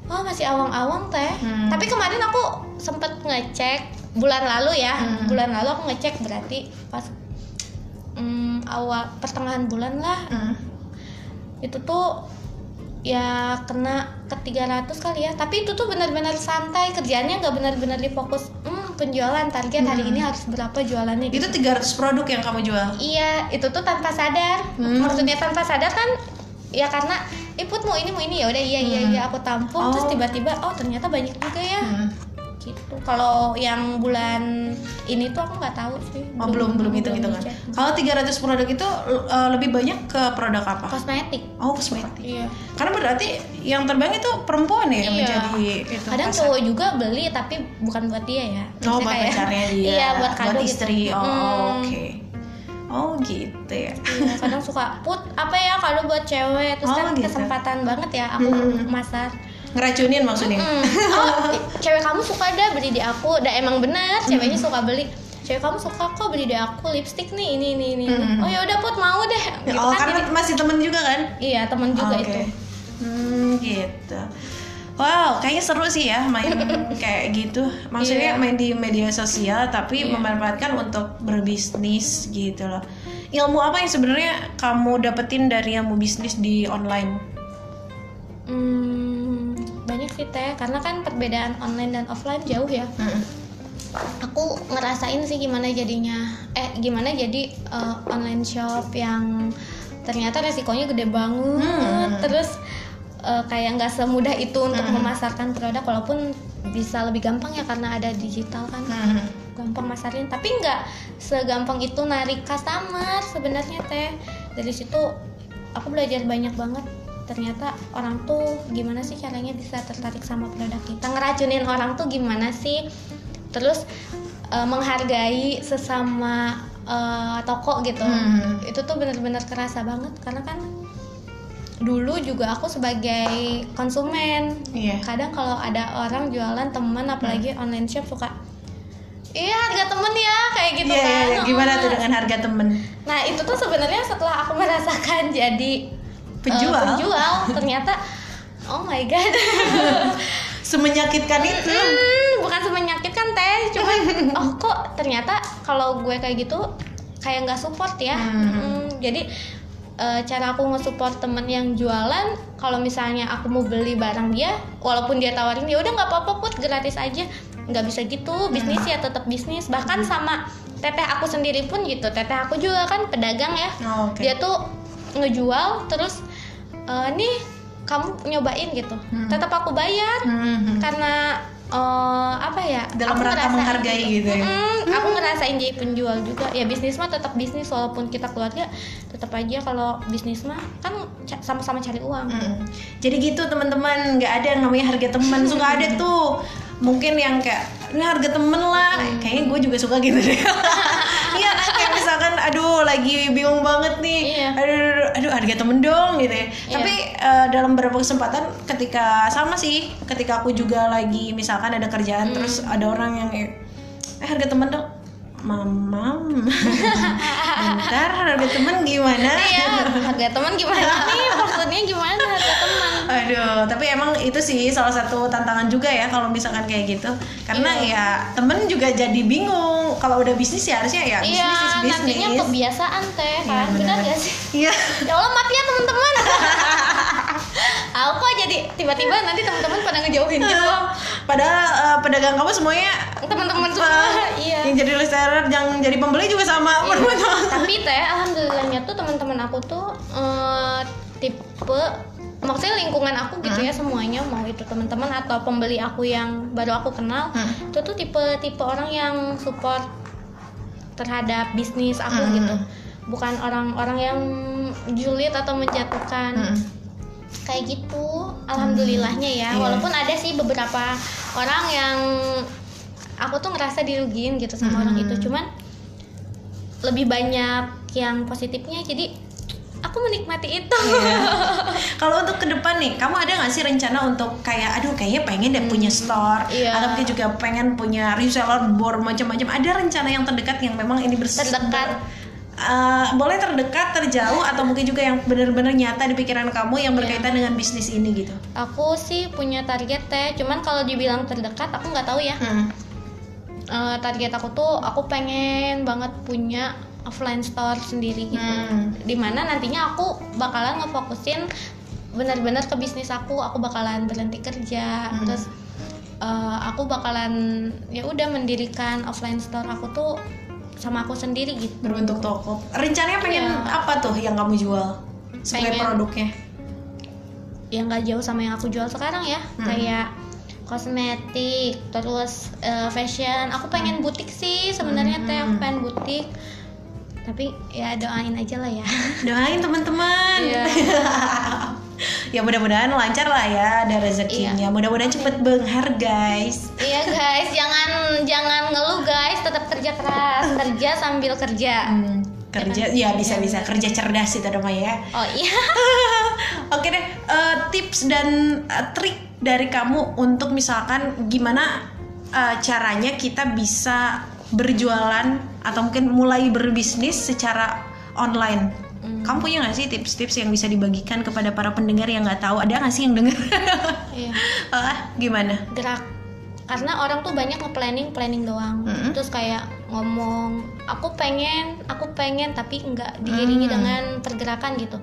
S2: Oh masih awang-awang teh.
S1: Hmm.
S2: Tapi kemarin aku sempet ngecek bulan lalu ya.
S1: Hmm.
S2: Bulan lalu aku ngecek berarti pas mm, awal pertengahan bulan lah
S1: Mm.
S2: itu tuh ya kena ke 300 kali ya. Tapi itu tuh benar-benar santai kerjaannya nggak benar-benar difokus. Hmm, penjualan target hari
S1: Hmm.
S2: ini harus berapa jualannya
S1: Itu
S2: gitu.
S1: 300 produk yang kamu jual.
S2: Iya, itu tuh tanpa sadar.
S1: Hmm.
S2: Maksudnya tanpa sadar kan ya karena Iput mau ini mau ini ya udah iya iya
S1: Hmm.
S2: iya aku tampung terus
S1: Oh.
S2: tiba-tiba oh ternyata banyak juga ya
S1: Mm.
S2: Gitu kalau yang bulan ini tuh aku nggak tahu sih
S1: Oh, belum belum hitung hitungan.
S2: dicek.
S1: Kalau 300 produk itu eh, lebih banyak ke produk apa?
S2: kosmetik
S1: Oh, kosmetik.
S2: iya
S1: Karena berarti yang terbanyak itu perempuan ya yang
S2: Iya.
S1: menjadi itu.
S2: kadang
S1: pasar.
S2: cowok juga beli tapi bukan buat dia ya
S1: Oh,
S2: Maksudnya
S1: buat
S2: kayak-
S1: pacarnya dia.
S2: iya buat kado gitu.
S1: istri. Oh,
S2: Hmm.
S1: oke. Oh, gitu ya.
S2: Iya, kadang suka put apa ya kado buat cewek terus
S1: Oh,
S2: kan
S1: gitu.
S2: kesempatan banget ya aku
S1: Hmm.
S2: masar
S1: Ngeracunin maksudnya.
S2: Mm. oh cewek kamu suka dah beli di aku dah emang benar ceweknya
S1: Hmm.
S2: suka beli cewek kamu suka kok beli di aku lipstick nih ini ini ini
S1: Hmm.
S2: oh ya udah put mau deh gitu
S1: oh,
S2: kan
S1: karena
S2: jadi-
S1: masih temen juga kan?
S2: iya temen juga
S1: Oke.
S2: itu
S1: Hmm, gitu. Wow, kayaknya seru sih ya main kayak gitu. Maksudnya
S2: Iya.
S1: main di media sosial tapi
S2: Iya.
S1: memanfaatkan untuk berbisnis gitu loh. Ilmu apa yang sebenarnya kamu dapetin dari ilmu bisnis di online?
S2: Hmm, banyak sih teh karena kan perbedaan online dan offline jauh ya
S1: Mm-mm.
S2: aku ngerasain sih gimana jadinya eh gimana jadi eh, online shop yang ternyata resikonya gede banget
S1: Hmm.
S2: terus eh, kayak nggak semudah itu untuk
S1: Hmm.
S2: memasarkan produk walaupun bisa lebih gampang ya karena ada digital kan
S1: Hmm.
S2: gampang masarin tapi nggak segampang itu narik customer sebenarnya teh dari situ aku belajar banyak banget ternyata orang tuh gimana sih caranya bisa tertarik sama produk kita ngeracunin orang tuh gimana sih terus eh, menghargai sesama eh, toko gitu
S1: Hmm.
S2: itu tuh benar-benar kerasa banget karena kan dulu juga aku sebagai konsumen
S1: Iya.
S2: kadang kalau ada orang jualan teman apalagi online shop suka iya harga temen ya kayak gitu
S1: Iya,
S2: kan
S1: iya, iya. Gimana
S2: Oh.
S1: tuh dengan harga temen?
S2: nah itu tuh sebenarnya setelah aku merasakan jadi
S1: Penjual?
S2: penjual. Ternyata oh my god.
S1: Semenyakitkan itu.
S2: Hmm, bukan semenyakitkan teh. Cuman oh kok ternyata kalau gue kayak gitu kayak nggak support ya?
S1: Hmm.
S2: Hmm, jadi eh, cara aku nge-support temen yang jualan kalau misalnya aku mau beli barang dia walaupun dia tawarin ya udah nggak apa-apa put gratis aja. Nggak bisa gitu bisnis ya tetap bisnis. Bahkan sama teteh aku sendiri pun gitu. Teteh aku juga kan pedagang ya.
S1: Oh, Oke.
S2: dia tuh ngejual terus eh, nih kamu nyobain gitu
S1: Hmm.
S2: tetap aku bayar
S1: Hmm.
S2: karena eh, apa ya
S1: Dalam
S2: aku
S1: rangka menghargai gitu ya?
S2: Mm-mm, aku ngerasain jadi penjual juga ya bisnis mah tetap bisnis walaupun kita keluarga tetap aja kalau bisnis mah kan sama-sama cari uang
S1: Mm. Jadi gitu teman-teman, nggak ada yang namanya harga teman. Suka ada tuh, mungkin yang kayak ini harga temen lah. Kayaknya gue juga suka gitu deh. Aduh lagi bingung banget nih.
S2: Iya.
S1: Aduh, aduh, aduh, harga temen dong gitu ya.
S2: Iya.
S1: Tapi eh, dalam beberapa kesempatan, ketika sama sih, ketika aku juga lagi misalkan ada kerjaan, terus ada orang yang eh harga temen dong. Mamam, bentar harga temen gimana?
S2: iya harga teman gimana nih maksudnya gimana harga teman
S1: Aduh, tapi emang itu sih salah satu tantangan juga ya kalau misalkan kayak gitu. Karena
S2: Iya.
S1: ya temen juga jadi bingung. Kalau udah bisnis ya harusnya ya bisnis
S2: iya
S1: is bisnis.
S2: nantinya kebiasaan teh
S1: Iya,
S2: kan benar
S1: benar.
S2: gak sih
S1: Iya.
S2: ya Allah maaf ya teman-teman aku jadi tiba-tiba nanti teman-teman pada ngejauhin gitu
S1: Padahal eh, pedagang kamu semuanya
S2: teman-teman semua iya
S1: yang jadi reseller, yang jadi pembeli juga sama
S2: Iya. tapi teh alhamdulillahnya tuh teman-teman aku tuh eh, tipe maksudnya lingkungan aku gitu ya semuanya mau itu teman-teman atau pembeli aku yang baru aku kenal
S1: Hmm.
S2: itu tuh tipe tipe orang yang support terhadap bisnis aku
S1: Hmm.
S2: gitu bukan orang-orang yang julid atau menjatuhkan
S1: Mm.
S2: kayak gitu alhamdulillahnya ya
S1: Iya.
S2: walaupun ada sih beberapa orang yang aku tuh ngerasa dirugiin gitu sama orang
S1: Hmm.
S2: itu cuman lebih banyak yang positifnya jadi aku menikmati itu
S1: Iya. Kalau untuk ke depan nih, kamu ada nggak sih rencana untuk kayak, aduh kayaknya pengen deh punya store,
S2: Iya.
S1: atau mungkin juga pengen punya reseller board macam-macam. Ada rencana yang terdekat yang memang ini bers
S2: Terdekat.
S1: Eh, boleh terdekat, terjauh, atau mungkin juga yang benar-benar nyata di pikiran kamu yang berkaitan dengan bisnis ini gitu.
S2: aku sih punya target teh cuman kalau dibilang terdekat aku nggak tahu ya
S1: Hmm.
S2: Eh, target aku tuh aku pengen banget punya offline store sendiri gitu
S1: Hmm.
S2: di mana nantinya aku bakalan ngefokusin benar-benar ke bisnis aku aku bakalan berhenti kerja
S1: Hmm.
S2: terus eh, aku bakalan ya udah mendirikan offline store aku tuh sama aku sendiri gitu
S1: Berbentuk toko. Rencananya pengen
S2: Iya.
S1: apa tuh yang kamu jual sebagai
S2: Pengen-
S1: produknya?
S2: yang gak jauh sama yang aku jual sekarang ya
S1: Hmm.
S2: kayak kosmetik terus eh, fashion aku pengen butik sih sebenarnya teh aku
S1: Hmm.
S2: pengen butik tapi ya doain aja lah ya.
S1: Doain teman-teman.
S2: Iya.
S1: ya mudah-mudahan lancar lah ya ada rezekinya. Mudah-mudahan cepet benghar guys.
S2: iya guys. Jangan jangan ngeluh guys. Tetap kerja keras. Kerja sambil kerja.
S1: Hmm, kerja. Ya bisa bisa. Kerja cerdas itu namanya ya.
S2: oh iya.
S1: Oke deh, eh, tips dan eh, trik dari kamu untuk misalkan gimana eh, caranya kita bisa berjualan atau mungkin mulai berbisnis secara online.
S2: Hmm.
S1: Kamu punya nggak sih tips-tips yang bisa dibagikan kepada para pendengar yang nggak tahu? Ada nggak sih yang dengar?
S2: iya
S1: ah, gimana?
S2: gerak karena orang tuh banyak nge-planning planning doang
S1: Mm-mm.
S2: terus kayak ngomong aku pengen aku pengen tapi nggak diiringi
S1: Mm.
S2: dengan pergerakan gitu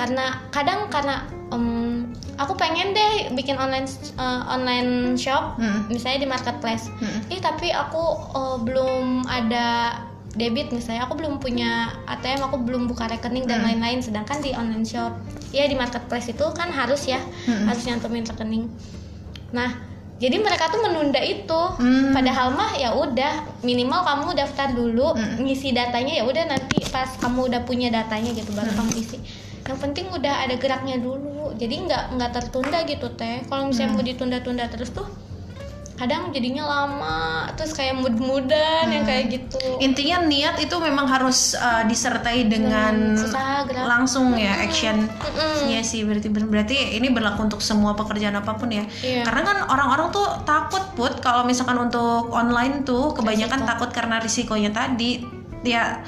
S2: karena kadang karena em, aku pengen deh bikin online eh, online shop
S1: Mm.
S2: misalnya di marketplace
S1: Mm.
S2: ih tapi aku eh, belum ada debit misalnya aku belum punya ATM aku belum buka rekening dan
S1: Hmm.
S2: lain-lain sedangkan di online shop ya di marketplace itu kan harus ya
S1: Hmm.
S2: harus nyantumin rekening nah jadi mereka tuh menunda itu
S1: Hmm.
S2: padahal mah ya udah minimal kamu daftar dulu
S1: Hmm.
S2: ngisi datanya ya udah nanti pas kamu udah punya datanya gitu baru
S1: Hmm.
S2: kamu isi yang penting udah ada geraknya dulu jadi nggak nggak tertunda gitu teh kalau misalnya
S1: Hmm.
S2: mau ditunda-tunda terus tuh kadang jadinya lama terus kayak mood-moodan yang
S1: Hmm.
S2: kayak gitu
S1: intinya niat itu memang harus uh, disertai dengan
S2: usaha gerak
S1: langsung ya action
S2: Mm-mm.
S1: Iya sih berarti berarti ini berlaku untuk semua pekerjaan apa pun ya.
S2: Iya.
S1: Karena kan orang-orang tuh takut put kalau misalkan untuk online tuh kebanyakan
S2: Risiko.
S1: takut karena risikonya tadi ya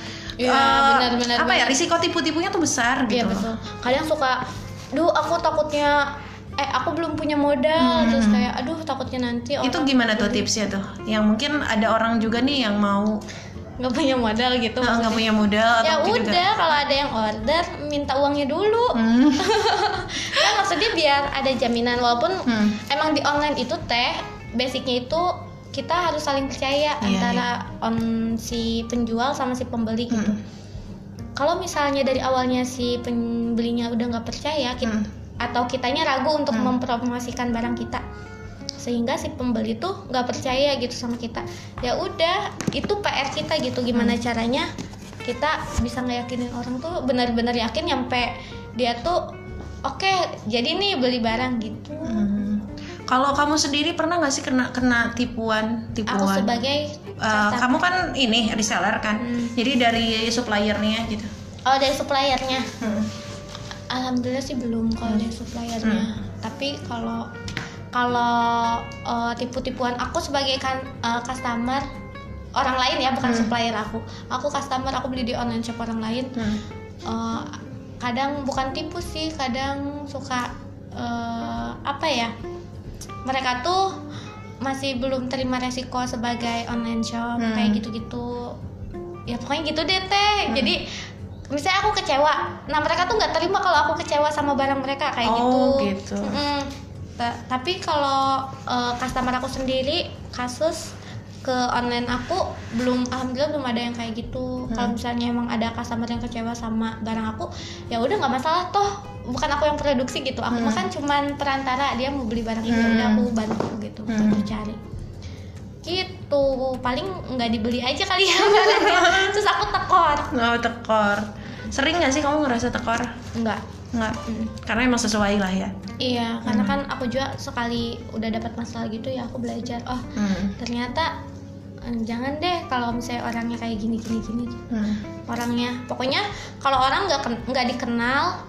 S2: Iya,
S1: eh,
S2: benar-benar
S1: apa ya
S2: banget.
S1: risiko tipu-tipunya tuh besar
S2: Iya
S1: gitu.
S2: betul. Kadang suka, duh aku takutnya, eh aku belum punya modal,
S1: Hmm.
S2: terus kayak, aduh takutnya nanti
S1: Itu gimana tuh tipsnya tuh? Yang mungkin ada orang juga nih yang mau
S2: nggak punya modal gitu.
S1: nggak punya modal
S2: ya udah
S1: juga
S2: kalau ada yang order minta uangnya dulu
S1: Hmm,
S2: kan maksudnya biar ada jaminan walaupun
S1: hmm.
S2: emang di online itu teh basicnya itu kita harus saling percaya
S1: Iya,
S2: antara on si penjual sama si pembeli gitu
S1: Hmm.
S2: kalau misalnya dari awalnya si pembelinya udah nggak percaya kita,
S1: Hmm.
S2: atau kitanya ragu untuk
S1: Hmm.
S2: mempromosikan barang kita sehingga si pembeli tuh nggak percaya gitu sama kita ya udah itu PR kita gitu gimana
S1: Hmm.
S2: caranya kita bisa ngeyakinin orang tuh benar-benar yakin nyampe dia tuh oke jadi nih beli barang gitu
S1: Hmm. Kalau kamu sendiri pernah nggak sih kena kena tipuan tipuan?
S2: aku sebagai customer.
S1: kamu kan ini reseller kan,
S2: Hmm.
S1: jadi dari suppliernya gitu.
S2: oh dari suppliernya
S1: Hmm.
S2: Alhamdulillah sih belum kalau dari suppliernya.
S1: Hmm.
S2: Tapi kalau kalau eh, tipu-tipuan aku sebagai kan eh, customer orang lain ya bukan
S1: Hmm.
S2: supplier aku. Aku customer aku beli di online shop orang lain.
S1: Hmm.
S2: Eh, kadang bukan tipu sih, kadang suka eh, apa ya? Mereka tuh masih belum terima resiko sebagai online shop
S1: Hmm.
S2: kayak gitu-gitu. Ya pokoknya gitu deh teh.
S1: Hmm.
S2: Jadi misalnya aku kecewa nah mereka tuh nggak terima kalau aku kecewa sama barang mereka kayak
S1: Oh,
S2: gitu,
S1: gitu.
S2: Ta- tapi kalau eh, customer aku sendiri kasus ke online aku belum alhamdulillah belum ada yang kayak gitu
S1: Hmm.
S2: kalau misalnya emang ada customer yang kecewa sama barang aku ya udah nggak masalah toh bukan aku yang produksi gitu aku
S1: Hmm.
S2: kan cuman perantara dia mau beli barang ini ya
S1: Hmm.
S2: udah aku bantu gitu
S1: Hmm.
S2: bantu cari gitu paling nggak dibeli aja kali ya barangnya terus aku tekor
S1: Oh tekor. Sering nggak sih kamu ngerasa tekor?
S2: enggak
S1: Nggak.
S2: Mm.
S1: Karena emang sesuai lah ya.
S2: Iya, karena
S1: Hmm.
S2: kan aku juga sekali udah dapat masalah gitu ya aku belajar. Oh,
S1: Hmm.
S2: ternyata jangan deh kalau misalnya orangnya kayak gini gini gini.
S1: Hmm.
S2: Orangnya, pokoknya kalau orang nggak nggak dikenal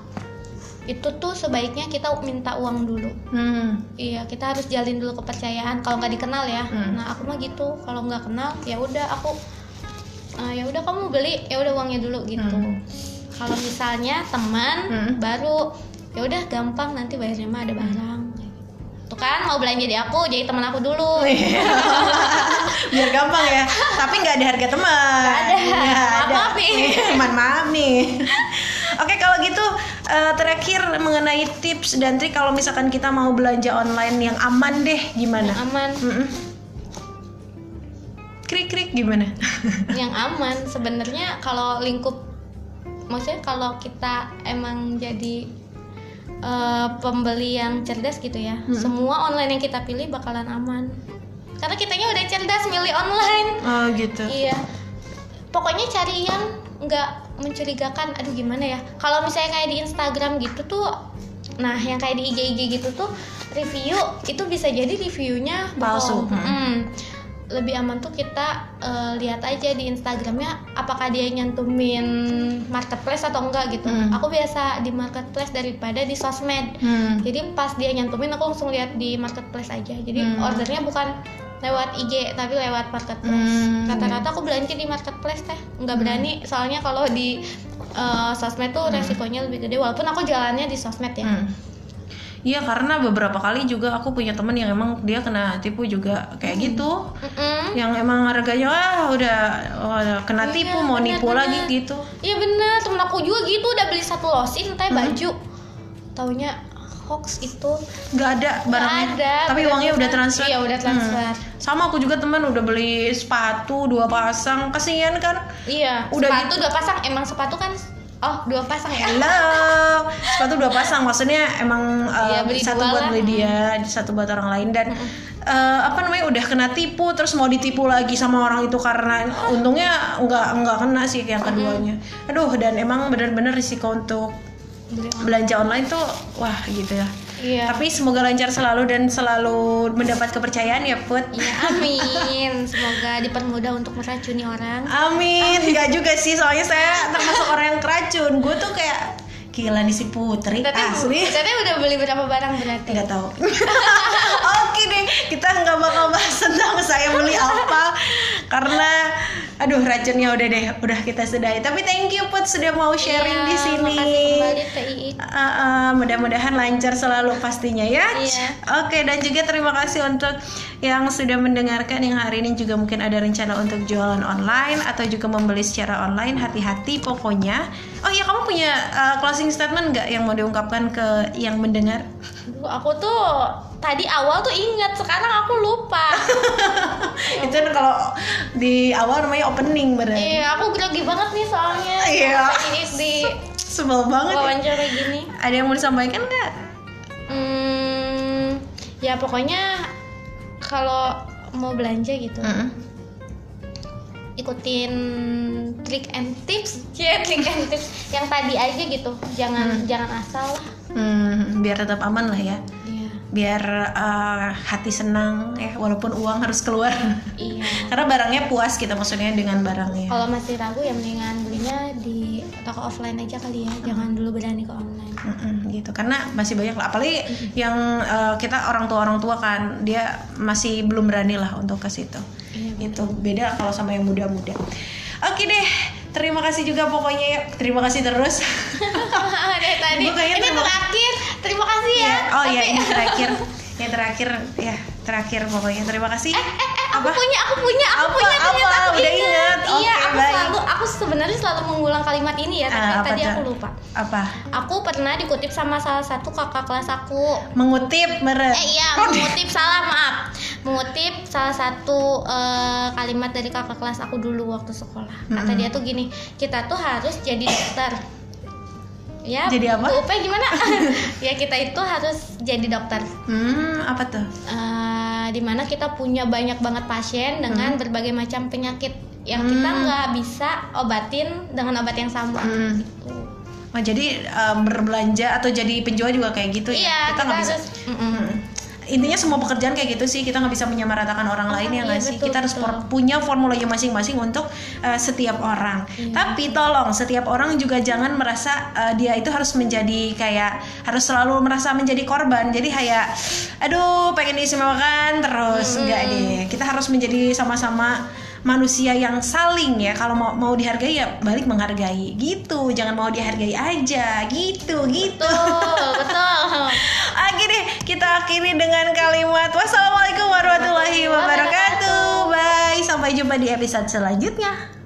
S2: itu tuh sebaiknya kita minta uang dulu.
S1: Hmm.
S2: Iya, kita harus jalin dulu kepercayaan. Kalau nggak dikenal ya.
S1: Hmm.
S2: Nah, aku mah gitu. Kalau nggak kenal, ya udah aku eh, ya udah kamu beli, ya udah uangnya dulu gitu.
S1: Hmm.
S2: Kalau misalnya teman
S1: Hmm.
S2: baru, ya udah gampang nanti bayarnya mah ada barang. Kan mau belanja di aku, jadi teman aku dulu.
S1: Iya. Biar gampang ya. Tapi nggak ada harga teman.
S2: Nggak ada.
S1: Nggak
S2: Maaf,
S1: ada.
S2: maaf nih.
S1: Teman maaf nih. Oke kalau gitu eh, terakhir mengenai tips dan trik kalau misalkan kita mau belanja online yang aman deh gimana?
S2: Aman.
S1: Krik krik gimana?
S2: yang aman sebenarnya kalau lingkup maksudnya kalau kita emang jadi eh, pembeli yang cerdas gitu ya
S1: Hmm.
S2: semua online yang kita pilih bakalan aman karena kitanya udah cerdas milih online
S1: oh gitu.
S2: iya pokoknya cari yang nggak mencurigakan aduh gimana ya kalau misalnya kayak di Instagram gitu tuh nah yang kayak di IG IG gitu tuh review itu bisa jadi reviewnya
S1: Palsu.
S2: bohong. Mm. Lebih aman tuh kita eh, lihat aja di Instagramnya apakah dia nyantumin marketplace atau enggak gitu.
S1: Hmm.
S2: aku biasa di marketplace daripada di sosmed.
S1: Hmm.
S2: jadi pas dia nyantumin aku langsung lihat di marketplace aja. Jadi
S1: Hmm.
S2: ordernya bukan lewat IG tapi lewat marketplace.
S1: Hmm,
S2: rata-rata aku belanja di marketplace teh. Nggak berani soalnya kalau di eh, sosmed tuh resikonya lebih gede walaupun aku jalannya di sosmed ya.
S1: Hmm. Iya karena beberapa kali juga aku punya temen yang emang dia kena tipu juga kayak
S2: Hmm.
S1: gitu.
S2: Mm-mm.
S1: Yang emang harganya wah udah, udah kena
S2: Iya,
S1: tipu mau nipu
S2: benar-benar.
S1: lagi gitu.
S2: iya bener temen aku juga gitu udah beli satu losin teh
S1: Hmm.
S2: baju taunya hoax itu
S1: nggak ada barangnya
S2: ada,
S1: tapi uangnya udah transfer
S2: Iya, udah transfer.
S1: Hmm. sama aku juga teman udah beli sepatu dua pasang kasihan kan
S2: iya
S1: Udah
S2: sepatu dua pasang emang sepatu kan oh dua pasang ya?
S1: Hello, sepatu dua pasang maksudnya emang
S2: Iya, beli
S1: satu buat beli dia, satu buat orang lain. Dan uh, apa namanya udah kena tipu terus mau ditipu lagi sama orang itu karena untungnya nggak nggak kena sih yang keduanya. Aduh dan emang bener-bener risiko untuk belanja online tuh wah gitu ya.
S2: Iya
S1: Tapi semoga lancar selalu dan selalu mendapat kepercayaan ya Put.
S2: Iya, amin. Semoga dipermudah untuk meracuni orang.
S1: Amin. Enggak juga sih soalnya saya termasuk orang yang keracun. Gue tuh kayak gila nih si Putri
S2: Tapi
S1: asli.
S2: Teteh udah beli berapa barang berarti?
S1: nggak tahu oke deh kita nggak bakal bahas tentang saya beli apa karena aduh racunnya udah deh udah kita sudahi tapi thank you put sudah mau sharing
S2: Iya,
S1: di sini
S2: kembali.
S1: Uh, uh, mudah-mudahan lancar selalu pastinya ya.
S2: Iya.
S1: Oke dan juga terima kasih untuk yang sudah mendengarkan yang hari ini juga mungkin ada rencana untuk jualan online atau juga membeli secara online. Hati-hati pokoknya. Oh iya kamu punya uh, closing statement nggak yang mau diungkapkan ke yang mendengar?
S2: Aduh, aku tuh tadi awal tuh ingat, sekarang aku lupa.
S1: Itu kan kalau di awal namanya opening berarti.
S2: Iya, aku grogi banget nih soalnya.
S1: Iya.
S2: Iik di
S1: Sebel banget. ya.
S2: wawancara gini.
S1: Ada yang mau disampaikan nggak?
S2: Hmm, ya pokoknya kalau mau belanja gitu,
S1: Mm-mm.
S2: Ikutin trik and tips, ya trik and tips yang tadi aja gitu. Jangan jangan asal lah.
S1: Hmm, biar tetap aman lah ya.
S2: Iya.
S1: biar uh, hati senang ya walaupun uang harus keluar
S2: Iya.
S1: karena barangnya puas kita maksudnya dengan barangnya
S2: Kalau masih ragu ya mendingan belinya di toko offline aja kali ya. Jangan dulu berani ke online.
S1: Mm-mm, gitu karena masih banyak lah apalagi yang uh, kita orang tua orang tua kan dia masih belum berani lah untuk ke situ
S2: Iya.
S1: itu beda kalau sama yang muda-muda oke deh terima kasih juga pokoknya ya terima kasih terus
S2: Dari tadi. Ini
S1: terima-
S2: terakhir. Terima kasih ya.
S1: Ya, oh ya
S2: Tapi-
S1: ini terakhir yang terakhir ya terakhir pokoknya terima kasih
S2: Eh, eh, aku
S1: Apa?
S2: punya, aku punya, aku
S1: Apa?
S2: punya ternyata
S1: Apa?
S2: aku
S1: Udah
S2: ingat.
S1: ingat?
S2: Iya,
S1: Oke,
S2: aku
S1: baik.
S2: Sebenarnya selalu mengulang kalimat ini ya, tapi
S1: Ah, apa
S2: tadi
S1: tuh?
S2: aku lupa.
S1: apa
S2: Aku pernah dikutip sama salah satu kakak kelas aku.
S1: mengutip meren
S2: Eh iya,
S1: Oh,
S2: mengutip salah maaf. Mengutip salah satu eh, kalimat dari kakak kelas aku dulu waktu sekolah. Kata
S1: Mm-mm.
S2: dia tuh gini, kita tuh harus jadi dokter. Ya,
S1: Jadi apa?
S2: Upe gimana? ya kita itu harus jadi dokter.
S1: Hmm, apa tuh?
S2: Eh, di mana kita punya banyak banget pasien dengan berbagai macam penyakit yang kita
S1: Hmm.
S2: nggak bisa obatin dengan obat yang sama.
S1: Hmm.
S2: Gitu.
S1: Oh, jadi um, berbelanja atau jadi penjual juga kayak gitu
S2: Iya,
S1: ya?
S2: kita,
S1: nggak bisa.
S2: harus. Mm-mm.
S1: Hmm. Intinya semua pekerjaan kayak gitu sih kita nggak bisa menyamaratakan orang lain ya
S2: iya,
S1: nggak sih?
S2: betul,
S1: Kita harus
S2: betul.
S1: punya formulanya masing-masing untuk uh, setiap orang.
S2: Iya.
S1: Tapi tolong setiap orang juga jangan merasa uh, dia itu harus menjadi kayak harus selalu merasa menjadi korban. Jadi kayak aduh pengen diistimewakan terus enggak deh. Kita harus menjadi sama-sama manusia yang saling ya kalau mau mau dihargai ya balik menghargai gitu jangan mau dihargai aja gitu gitu
S2: Betul, betul.
S1: Oke deh, kita akhiri dengan kalimat wassalamualaikum warahmatullahi wabarakatuh. Bye, sampai jumpa di episode selanjutnya.